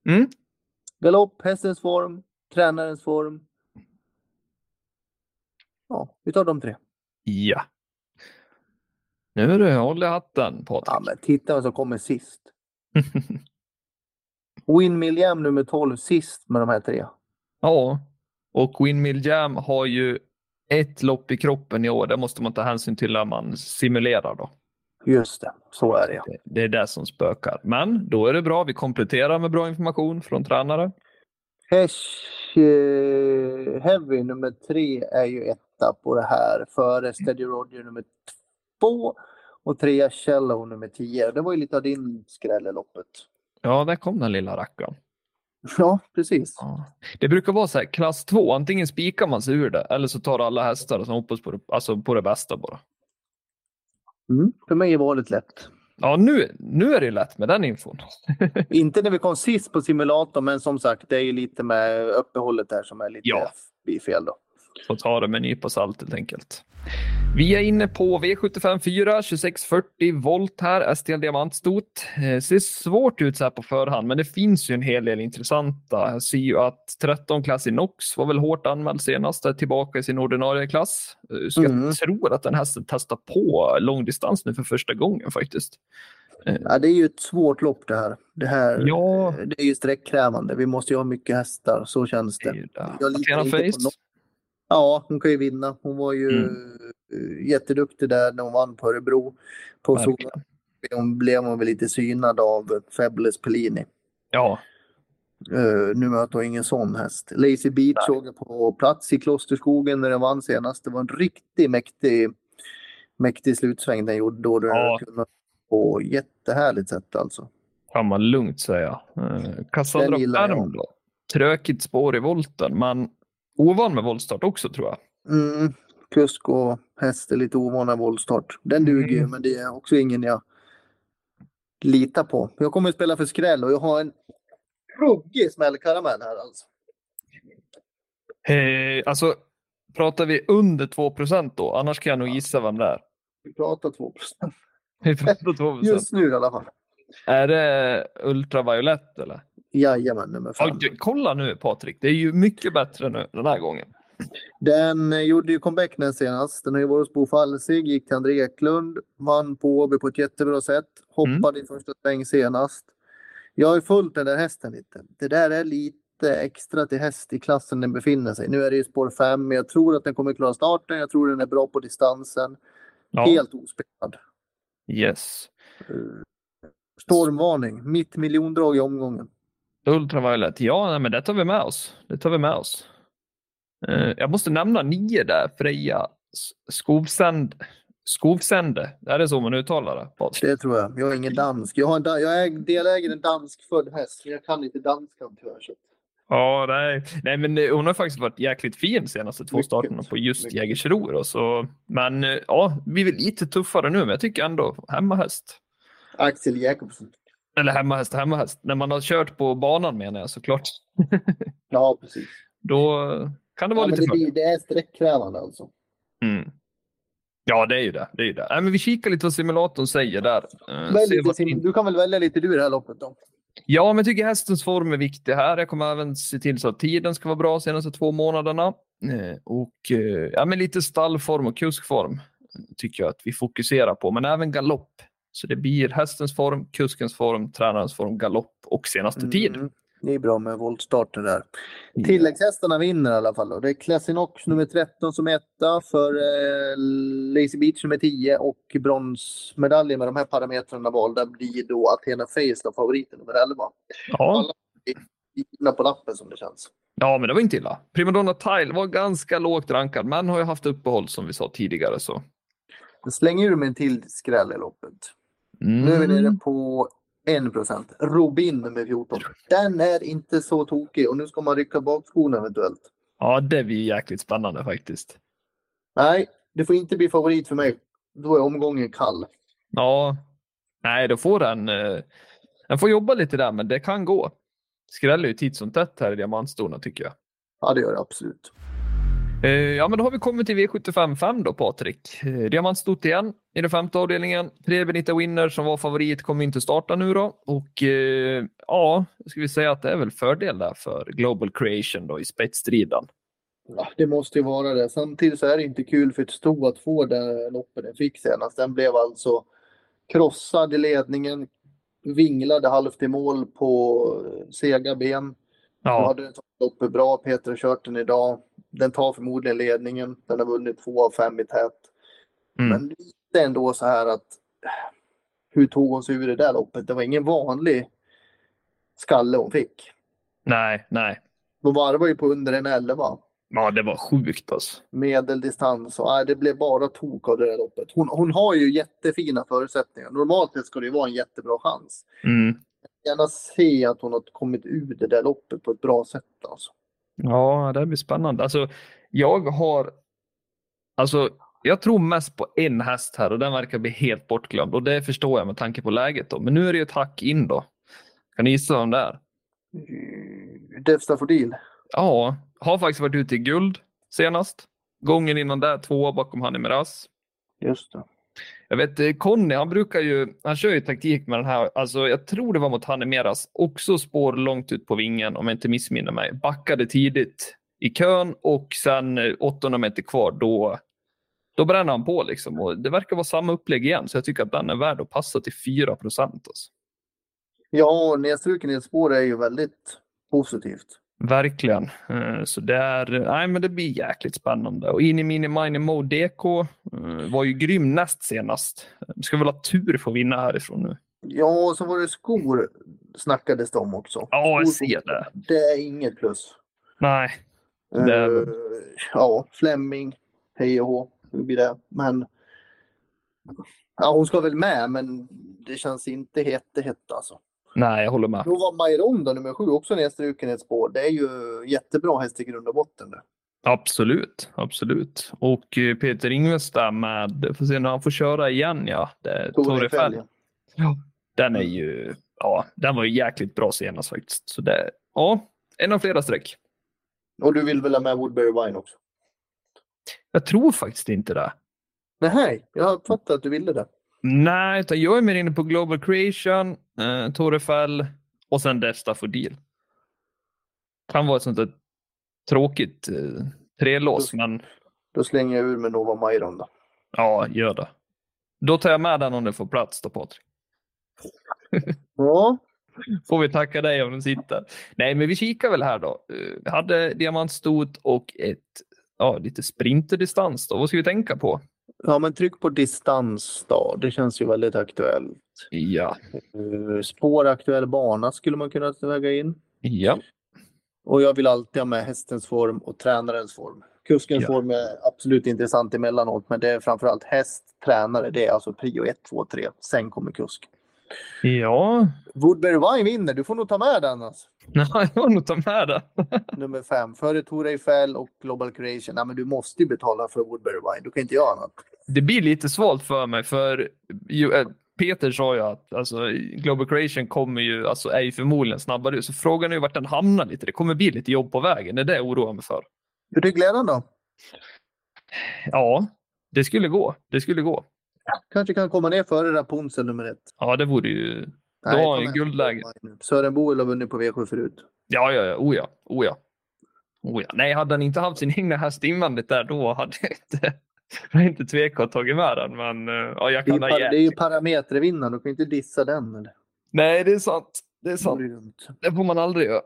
Mm. Galopp, hästens form, tränarens form. Ja, vi tar de tre. Ja. Nu det håll i hatten Patrik. Ja, men titta vad som kommer sist. Win Milliam nummer 12 sist med de här tre. ja, och Windmill Jam har ju ett lopp i kroppen i år. Det måste man ta hänsyn till när man simulerar då. Just det, så är det. Det, det är det som spökar. Men då är det bra. Vi kompletterar med bra information från tränare. Hesh eh, Heavy nummer tre är ju etta på det här före Steady Roger nummer två och trea Cello nummer tio. Det var ju lite av din skräll i loppet. Ja, där kom den lilla rackaren. Ja, precis. Ja. Det brukar vara så här, klass 2, antingen spikar man sig ur det eller så tar alla hästar och så hoppas på det, alltså på det bästa bara. Mm. För mig är valet lätt. Ja, nu, nu är det lätt med den infon. Inte när vi kom sist på simulatorn, men som sagt, det är ju lite med uppehållet där som är lite Ja. fel då. Får ta det med en nypa salt helt enkelt. Vi är inne på V75 4, 2640 volt här, STL Diamantstot. Eh, ser svårt ut så här på förhand, men det finns ju en hel del intressanta. Jag ser ju att 13 klass i Nox var väl hårt anmäld senast, är tillbaka i sin ordinarie klass. Eh, Så jag Mm. tror att den hästen testar på långdistans nu för första gången faktiskt. Ja, det är ju ett svårt lopp det här. Det här Ja. det är ju sträckkrävande. Vi måste ju ha mycket hästar, så känns Det det. det. Jag litar inte på Face. Ja, hon kan ju vinna. Hon var ju Mm. eh, jätteduktig där när hon vann på Örebro. På Verkligen. Hon blev hon väl lite synad av Fabulous Pellini. Ja, Uh, nu möter hon ingen sån häst. Lazy Beach såg jag på plats i Klosterskogen när den vann senast. Det var en riktigt mäktig, mäktig slutsväng den gjorde. Då den Ja. kunde på jättehärligt sätt alltså. kan man lugnt Cassandra gillar jag. Färm då. Trökigt spår i volten, men ovan med voltstart också tror jag. Mm, kusk och häst är lite ovana voltstart. Den duger ju, Mm. men det är också ingen jag litar på. Jag kommer att spela för skräll och jag har en ruggig smällkaramell här alltså. Eh, alltså, pratar vi under 2% då? Annars kan jag nog gissa vem det är. Vi pratar 2 Vi pratar 2 Just nu i alla fall. Är det ultraviolett eller? Jajamän, nummer fem. Oj, kolla nu Patrik, det är ju mycket bättre nu den här gången. Den eh, gjorde ju comeback den senast. Den har ju varit hos Bo Falsig, gick till André Eklund, vann på Åby på ett jättebra sätt. Hoppade i första sväng senast. Jag har ju följt den där hästen lite. Det där är lite extra till häst i klassen den befinner sig. Nu är det ju spår 5, men jag tror att den kommer klara starten. Jag tror den är bra på distansen. Ja. Helt ospelad. Yes. Stormvarning, mitt miljondrag i omgången. Ultraviolet. Ja, nej, men det tar vi med oss. Det tar vi med oss. Eh, jag måste nämna nio där. Freja Skovsänd. Skovsände. Är det så man uttalar det? Patrik? Det tror jag. Jag är ingen dansk. Jag, har en, da- jag är delägare i en dansk född häst, men jag kan inte danskan tyvärr. så- Ja, nej. nej, men eh, hon har faktiskt varit jäkligt fin senaste två Mycket. starterna på just. Jägersro. Så, men eh, ja, vi är lite tuffare nu, men jag tycker ändå hemmahäst. Axel Jakobsen. Eller hemmahäst, hemmahäst. När man har kört på banan menar jag såklart. Ja, precis. Då kan det vara Ja, lite det, det är sträckkrävande alltså. Mm. Ja, det är ju det. det, är ju det. Nej, men vi kikar lite vad simulatorn säger där. Eh, Välj sim- du kan väl välja lite du i det här loppet då? Ja, men jag tycker hästens form är viktig här. Jag kommer även se till så att tiden ska vara bra senaste två månaderna. Eh, Och eh, ja, men lite stallform och kuskform tycker jag att vi fokuserar på, men även galopp. Så det blir hästens form, kuskens form, tränarens form, galopp och senaste tid. Mm. Det är bra med voltstarter där. Tilläggshästarna vinner i alla fall. Då. Det är Classinox nummer 13 som är etta för eh, Lazy Beach nummer 10 och bronsmedaljen med de här parametrarna valda blir då Athena Färjestad favoriten nummer 11. Ja. Givna på lappen som det känns. ja, men det var inte illa. Primadonna Tile var ganska lågt rankad, men har ju haft uppehåll som vi sa tidigare. Så. Jag slänger ur med en till skräll i loppet. Mm. Nu är vi nere på 1 procent. Robin nummer 14. Den är inte så tokig och nu ska man rycka bakskorna eventuellt. Ja, det blir jäkligt spännande faktiskt. Nej, det får inte bli favorit för mig. Då är omgången kall. Ja, nej, då får den. Eh, den får jobba lite där, men det kan gå. Skräller ju titt som tätt här i diamantstorna tycker jag. Ja, det gör det absolut. Eh, ja, men då har vi kommit till V75.5 då, Patrik. Eh, diamantstort igen i den femte avdelningen. Tre Benita Winner som var favorit kommer inte starta nu då. Och eh, ja, ska vi säga att det är väl fördel där för Global Creation då i spetsstriden. Ja, det måste ju vara det. Samtidigt så är det inte kul för ett sto att få det loppet den fick senast. Den blev alltså krossad i ledningen, vinglade halvt i mål på sega ben. Ja, hade den tagit loppet bra. Peter har kört den idag. Den tar förmodligen ledningen. Den har vunnit två av fem i tät. mm. Men lite ändå så här att hur tog hon sig ur det där loppet? Det var ingen vanlig skalle hon fick. nej, nej. De varvar ju på under en 11 Ja, det var sjukt alltså. medeldistans och nej, det blev bara tok av det där loppet. Hon, hon har ju jättefina förutsättningar. Normalt sett ska det ju vara en jättebra chans. Mm. Gärna se att hon har kommit ur det där loppet på ett bra sätt alltså. Ja, det blir spännande. Alltså, jag har... Alltså, jag tror mest på en häst här och den verkar bli helt bortglömd och det förstår jag med tanke på läget. Då. Men nu är det ju ett hack in då. Kan ni gissa vem det är? Defstafodil. Ja, har faktiskt varit ute i guld senast. Gången innan där, tvåa bakom Hanni Miraz. Just det. Jag vet, eh, Conny, han brukar ju, han kör ju taktik med den här, alltså jag tror det var mot Hanemeras, också spår långt ut på vingen om jag inte missminner mig. Backade tidigt i kön och sen eh, 800 meter kvar, då, då bränner han på liksom. Och det verkar vara samma upplägg igen, så jag tycker att den är värd att passa till 4 procent. Alltså. Ja, nedstruken i ett spår är ju väldigt positivt. Verkligen. Eh, Så det, är, nej, men det blir jäkligt spännande. Och in i Mini Mini Mode DK eh, var ju grym näst senast. Ska väl ha tur för att vinna härifrån nu. Ja, och så var det skor snackades det om också. Ja, jag ser det. Det är inget plus. Nej, Det är- Eh, ja, Flemming, hej och hå, hur blir det? Men ja, hon ska väl med, men det känns inte jättehett alltså. Nej, jag håller med. Då var Myron då, nummer sju, också nedstruken i ett spår. Det är ju jättebra häst i grund och botten. Där. Absolut, absolut. Och eh, Peter Ingves där med, får se när han får köra igen ja. Det, Tore Tore Fäll, Fäll. Ja. Den är ju, ja, den var ju jäkligt bra senast faktiskt. Så det, ja, en av flera streck. Och du vill väl ha med Woodbury Wine också? Jag tror faktiskt inte det. Nej, jag uppfattade att du ville det. Nej, utan jag är mer inne på Global Creation, eh, Tore Fäll och sen Death Stuff och Deal. Kan vara ett sånt där tråkigt eh, trelås, men Då slänger jag ur med Nova Myron då. ja, gör det. Då tar jag med den om det får plats då, Patrik. Ja, Får vi tacka dig om den sitter. Nej, men vi kikar väl här då. Eh, Vi hade diamantstot och ett, ja, lite sprinterdistans då. Vad ska vi tänka på? Ja, men tryck på distans då. Det känns ju väldigt aktuellt. Ja. Uh, spår aktuell bana skulle man kunna väga in. Ja. Och jag vill alltid ha med hästens form och tränarens form. Kuskens Ja. form är absolut intressant emellanåt, men det är framförallt häst, tränare. Det är alltså prio 1, 2, 3. Sen kommer kusk. Ja. Woodbury Wine vinner. Du får nog ta med den. Alltså. Nej, jag får nog ta med det. Nummer fem. Före Tor Eiffel och Global Creation. Nej, men du måste ju betala för Woodbury Wine. Du kan inte göra annat. Det blir lite svårt för mig för eh, Peter sa ju att alltså, Global Creation kommer ju, alltså, är ju förmodligen snabbare. Så frågan är ju vart den hamnar lite. Det kommer bli lite jobb på vägen. Det är det jag oroar mig för. Glenn då? Ja, det skulle gå. Det skulle gå. Kanske kan komma ner före Rapunzel nummer ett. Ja, det vore ju... Då har han med guldläge. Sören Boel har vunnit på V7 förut. Ja, ja, ja. Oh ja. Oh ja. Oh ja. Nej, hade han inte haft sin egna häst invändigt där, då hade jag inte, jag inte tvekat tagit med den. Men eh, ja, jag Det är, kan ju ha par, det är ju parametervinnaren. Du kan inte dissa den. Eller? Nej, det är sant. Det är Det sant. Det får man aldrig göra.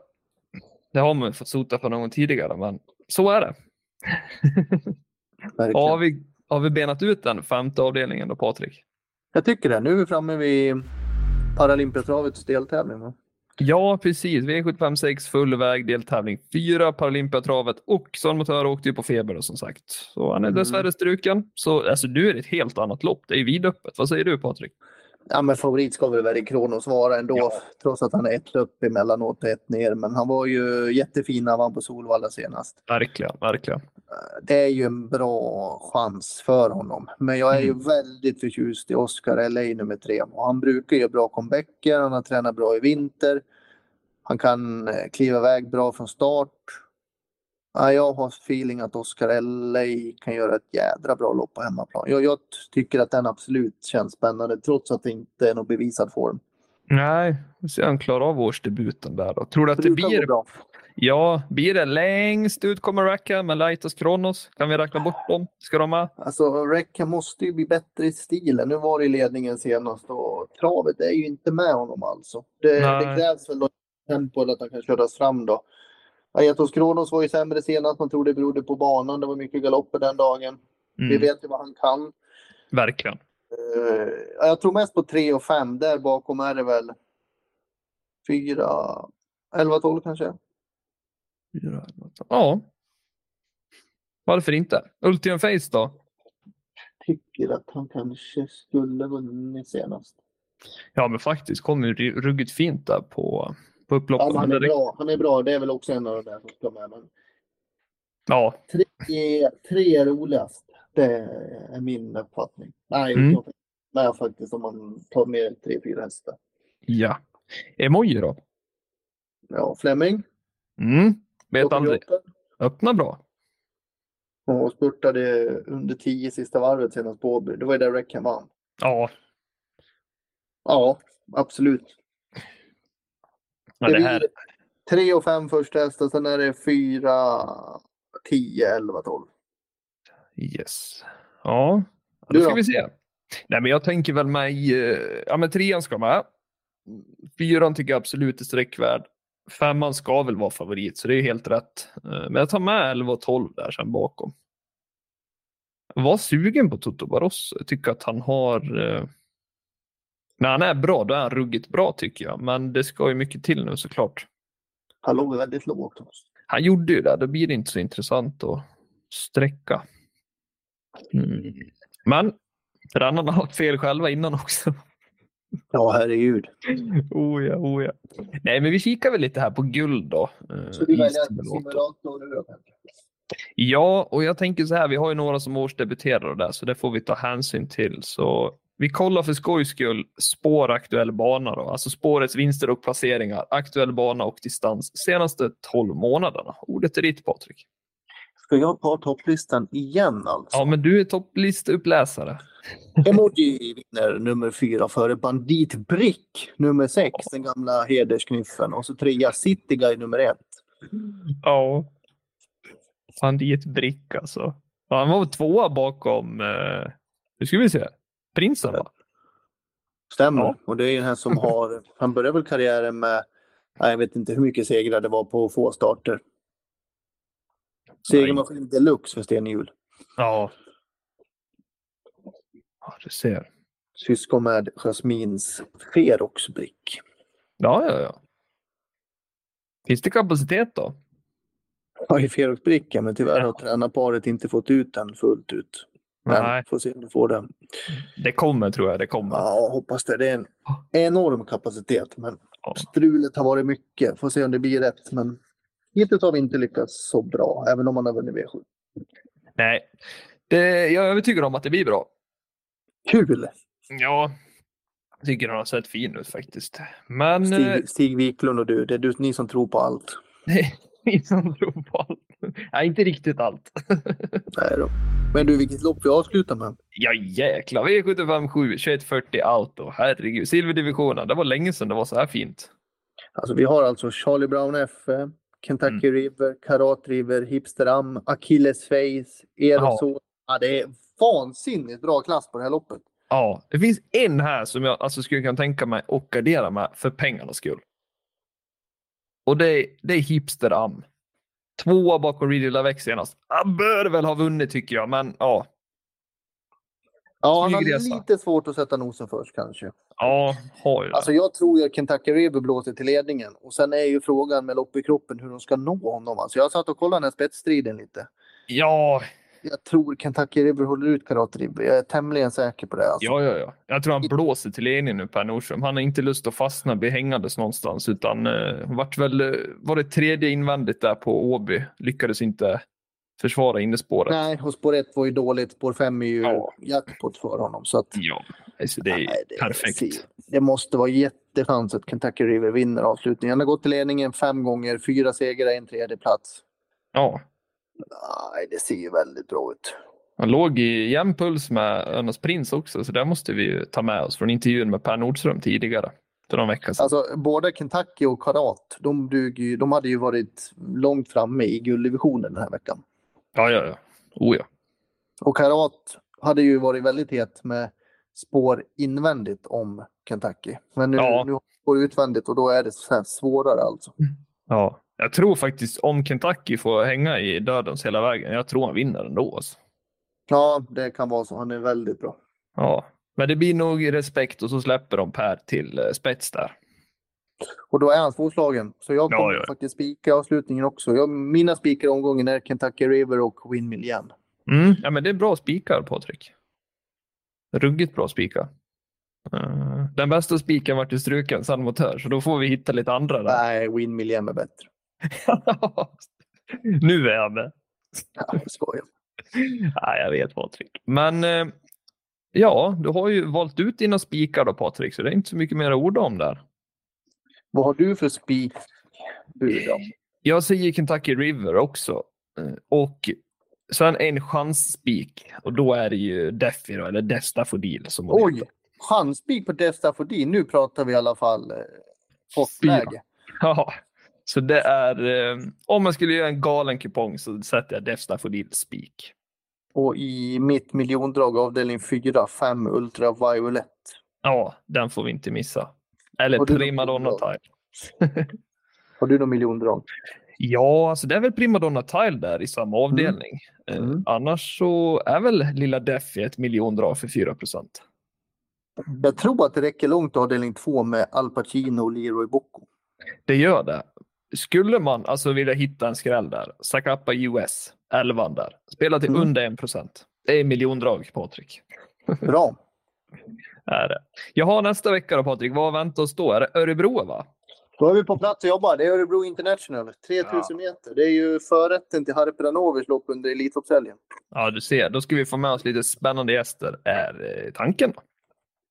Det har man ju fått sota för någon tidigare, men så är det. Har vi, har vi benat ut den femte avdelningen då, Patrik? Jag tycker det. Nu är vi framme vid Paralympiatravets deltävling. Va? Ja, precis. V756 full väg, deltävling 4, Paralympiatravet och Salmotör åkte ju på feber då, som sagt. Så han är Mm. dessvärre struken. Så alltså, nu är det ett helt annat lopp. Det är vidöppet. Vad säger du Patrik? Ja, men favorit ska väl Very Kronos vara ändå, Ja. trots att han är ett upp emellanåt och ett ner. Men han var ju jättefin när han vann på Solvalla senast. Verkligen, verkligen. Det är ju en bra chans för honom. Men jag är ju Mm. väldigt förtjust i Oscar LA nummer tre. Och han brukar göra bra comebacker, han har tränat bra i vinter. Han kan eh, kliva iväg bra från start. Ja, jag har feeling att Oscar LA kan göra ett jädra bra lopp på hemmaplan. Jag, jag tycker att den absolut känns spännande trots att det inte är någon bevisad form. Nej, vi ser han klarar av årsdebuten där då. Tror du att det blir... bra. Ja, blir det längst ut kommer Racka med Laitos Kronos? Kan vi räkna bort dem? Ska de med? Alltså, Recca måste ju bli bättre i stilen. Nu var det i ledningen senast och travet är ju inte med honom alltså. Det, Nej. det krävs väl något tempo att han kan köras fram då. Aetos Kronos var ju sämre senast. Man tror det berodde på banan. Det var mycket galopper den dagen. Vi Mm, vet ju vad han kan. verkligen. Eh, jag tror mest på 3 och 5. Där bakom är det väl 4, 11, 12 kanske. Ja. Varför inte? Ultium Face då? Tycker att han kanske skulle vunnit senast. Ja, men faktiskt kom ju ru- ruggigt fint där på, på Ja, upploppet. men han är bra. Han är bra. Det är väl också en av de där som ska med. Men Ja, tre, tre är roligast. Det är min uppfattning. Nej, Mm. jag faktiskt om man tar med tre, fyra hästar. ja. Emoji då? Ja, Fleming. Mm. Vet aldrig. Öppna bra. Och spurtade under tio sista varvet senast på Åby. Det var ju där Reckham vann. Ja, Ja, absolut. Ja det här. tre och fem första hästar, sen är det fyra, tio, elva, tolv. Yes. Ja, då ska vi se. Nej, men jag tänker väl mig, eh, ja men trean ska med. Fyran tycker jag absolut är sträckvärd. Femman ska väl vara favorit, så det är helt rätt. Eh, Men jag tar med 11 och 12 där sen bakom. Jag var sugen på Toto Barroso. Jag tycker att han har... eh, När han är bra, då är han ruggigt bra tycker jag. Men det ska ju mycket till nu såklart. Han låg väldigt lågt. också. Han gjorde ju det. Då blir det inte så intressant att sträcka. Mm. Men tränarna har fel själva innan också. Ja, herregud. Oh ja, oh ja. Nej, men vi kikar väl lite här på guld då. eh, Så du väljer Stimulator. simulator nu då? Ja, och jag tänker så här, vi har ju några som årsdebuterar och där, så det får vi ta hänsyn till. Så vi kollar för skojs skull spår aktuell bana då, alltså spårets vinster och placeringar, aktuell bana och distans senaste 12 månaderna. Ordet är ditt Patrik. Ska jag ta topplistan igen alltså? Ja, men du är topplisteuppläsare. Emoji vinner nummer fyra före Bandit Brick nummer sex, den gamla hedersknyffen. Och så trea City Guy nummer ett. Ja. Ett brick alltså. Ja, han var tvåa bakom, eh, nu ska vi se, prinsen va? Stämmer. Ja. Och det är den här som har, han började väl karriären med, jag vet inte hur mycket segrar det var på få starter. Segermaskin deluxe för Stenhjul. Ja. Ja, du ser. Syskon med Jasmins Ferox-brick. Ja, ja, ja. Finns det kapacitet då? Ja, i Ferox-bricka, men tyvärr har tränarparet inte fått ut den fullt ut. Men Nej. får se om du får den. Det kommer tror jag, det kommer. Ja, hoppas det. Det är en enorm kapacitet, men Ja. strulet har varit mycket. Får se om det blir rätt, men hittills har vi inte lyckats så bra, även om man har vunnit V7. Nej, det, jag är övertygad om att det blir bra. Kul! Ja, jag tycker den har sett fin ut faktiskt. Men eh, Stig, Stig Wiklund och du, det är du, ni som tror på allt. är ni som tror på allt. Nej, inte riktigt allt. Nej då. Men du, vilket lopp vi avslutar med? ja, jäklar. V75 7, 2140 Auto. Herregud, silverdivisionen. Det var länge sedan det var så här fint. Alltså vi har alltså Charlie Brown F, Kentucky Mm. River, Karat River, Hipster Am, Achilles Face, Erosol. Ja. det är vansinnigt bra klass på det här loppet. Ja, det finns en här som jag alltså, skulle kunna tänka mig att gardera med för pengarnas skull. Och det är, det är Hipster Am. Tvåa bakom Reedy Lavec senast. Han bör väl ha vunnit tycker jag, men ja. Ja, han har lite svårt att sätta nosen först kanske. Ja, har ju det. Alltså jag tror ju att Kentucky River blåser till ledningen och sen är ju frågan med lopp i kroppen hur de ska nå honom. Alltså jag satt och kollade den här spetsstriden lite. Ja, Jag tror Kentucky River håller ut Karat River. Jag är tämligen säker på det. Alltså. ja, ja, ja. Jag tror han blåser till ledningen nu, Per Nordström. Han har inte lust att fastna, bli hängandes någonstans, utan eh, vart väl, eh, var det tredje invändigt där på Åby. Lyckades inte försvara innespåret. Nej, och spår 1 var ju dåligt. Spår 5 är ju Ja. jackpot för honom. Så att, Ja, alltså det är Nej, det- perfekt. Det måste vara jättechans att Kentucky River vinner avslutningen. Han har gått till ledningen fem gånger, fyra segrar, en tredje plats. Ja, Nej, det ser ju väldigt bra ut. han låg i jämn puls med Önas Prins också, så det måste vi ju ta med oss från intervjun med Per Nordström tidigare. För någon vecka sedan. Alltså, både Kentucky och Karat, de, duger de hade ju varit långt framme i gulddivisionen den här veckan. Ja, ja, ja. Oh, ja. Och Karat hade ju varit väldigt het med spår invändigt om Kentucky. Men nu, Ja. nu har de spår utvändigt och då är det så svårare alltså. ja. Jag tror faktiskt om Kentucky får hänga i dödens hela vägen, jag tror han vinner ändå. Alltså. Ja, det kan vara så. Han är väldigt bra. Ja, men det blir nog respekt och så släpper de Per till eh, spets där. Och då är han svårslagen. Så jag Ja, kommer ja. faktiskt spika avslutningen också. Jag, mina spikar omgången är Kentucky River och Windmill igen. Mm. Ja, men det är bra spikar, Patrik. Ruggigt bra spikar. Eh, Den bästa spiken vart ju struken, San Motör, så då får vi hitta lite andra där. Nej, Windmill igen är bättre. nu är jag med. Ja, jag. Nej, jag vet Patrik. Men eh, ja, du har ju valt ut dina spikar då Patrik, så det är inte så mycket mer att orda om där. Vad har du för spik? Jag säger Kentucky River också. Eh, Och sen en chansspik och då är det ju Defi då, eller Destafodil som Oj! Chansspik på Destafodin. Nu pratar vi i alla fall eh. Ja, så det är eh, om man skulle göra en galen kupong så sätter jag Destafodil spik. Och i mitt miljondrag avdelning 4, 5 Ultra Violet. Ja, den får vi inte missa. Eller Primadonna? Tile. Har du någon miljondrag? Ja, alltså det är väl Primadonna Tile där i samma avdelning. Eh, Mm. annars så är väl lilla Defi ett miljondrag för 4 procent. Jag tror att det räcker långt avdelning 2 med Al Pacino och Leroy Bocco. Det gör det. Skulle man alltså vilja hitta en skräll där, Zacapa US, 11 där, spela till Mm. under 1 procent. Det är miljondrag, Patrik. Bra! Är det. Jaha, nästa vecka då Patrik, vad väntar oss då? Är det Örebro va? Då är vi på plats och jobbar. Det är Örebro International. 3000 meter. Det är ju förrätten till Harperanovic lopp under Elitloppshelgen. Ja, du ser. Då ska vi få med oss lite spännande gäster, är eh, tanken.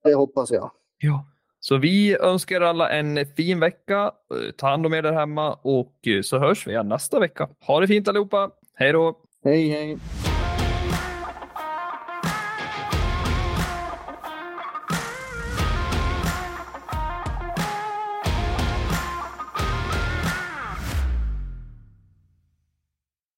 Det hoppas jag. Ja. Så vi önskar alla en fin vecka. Eh, ta hand om er där hemma och eh, så hörs vi igen nästa vecka. Ha det fint allihopa. Hej då! Hej hej!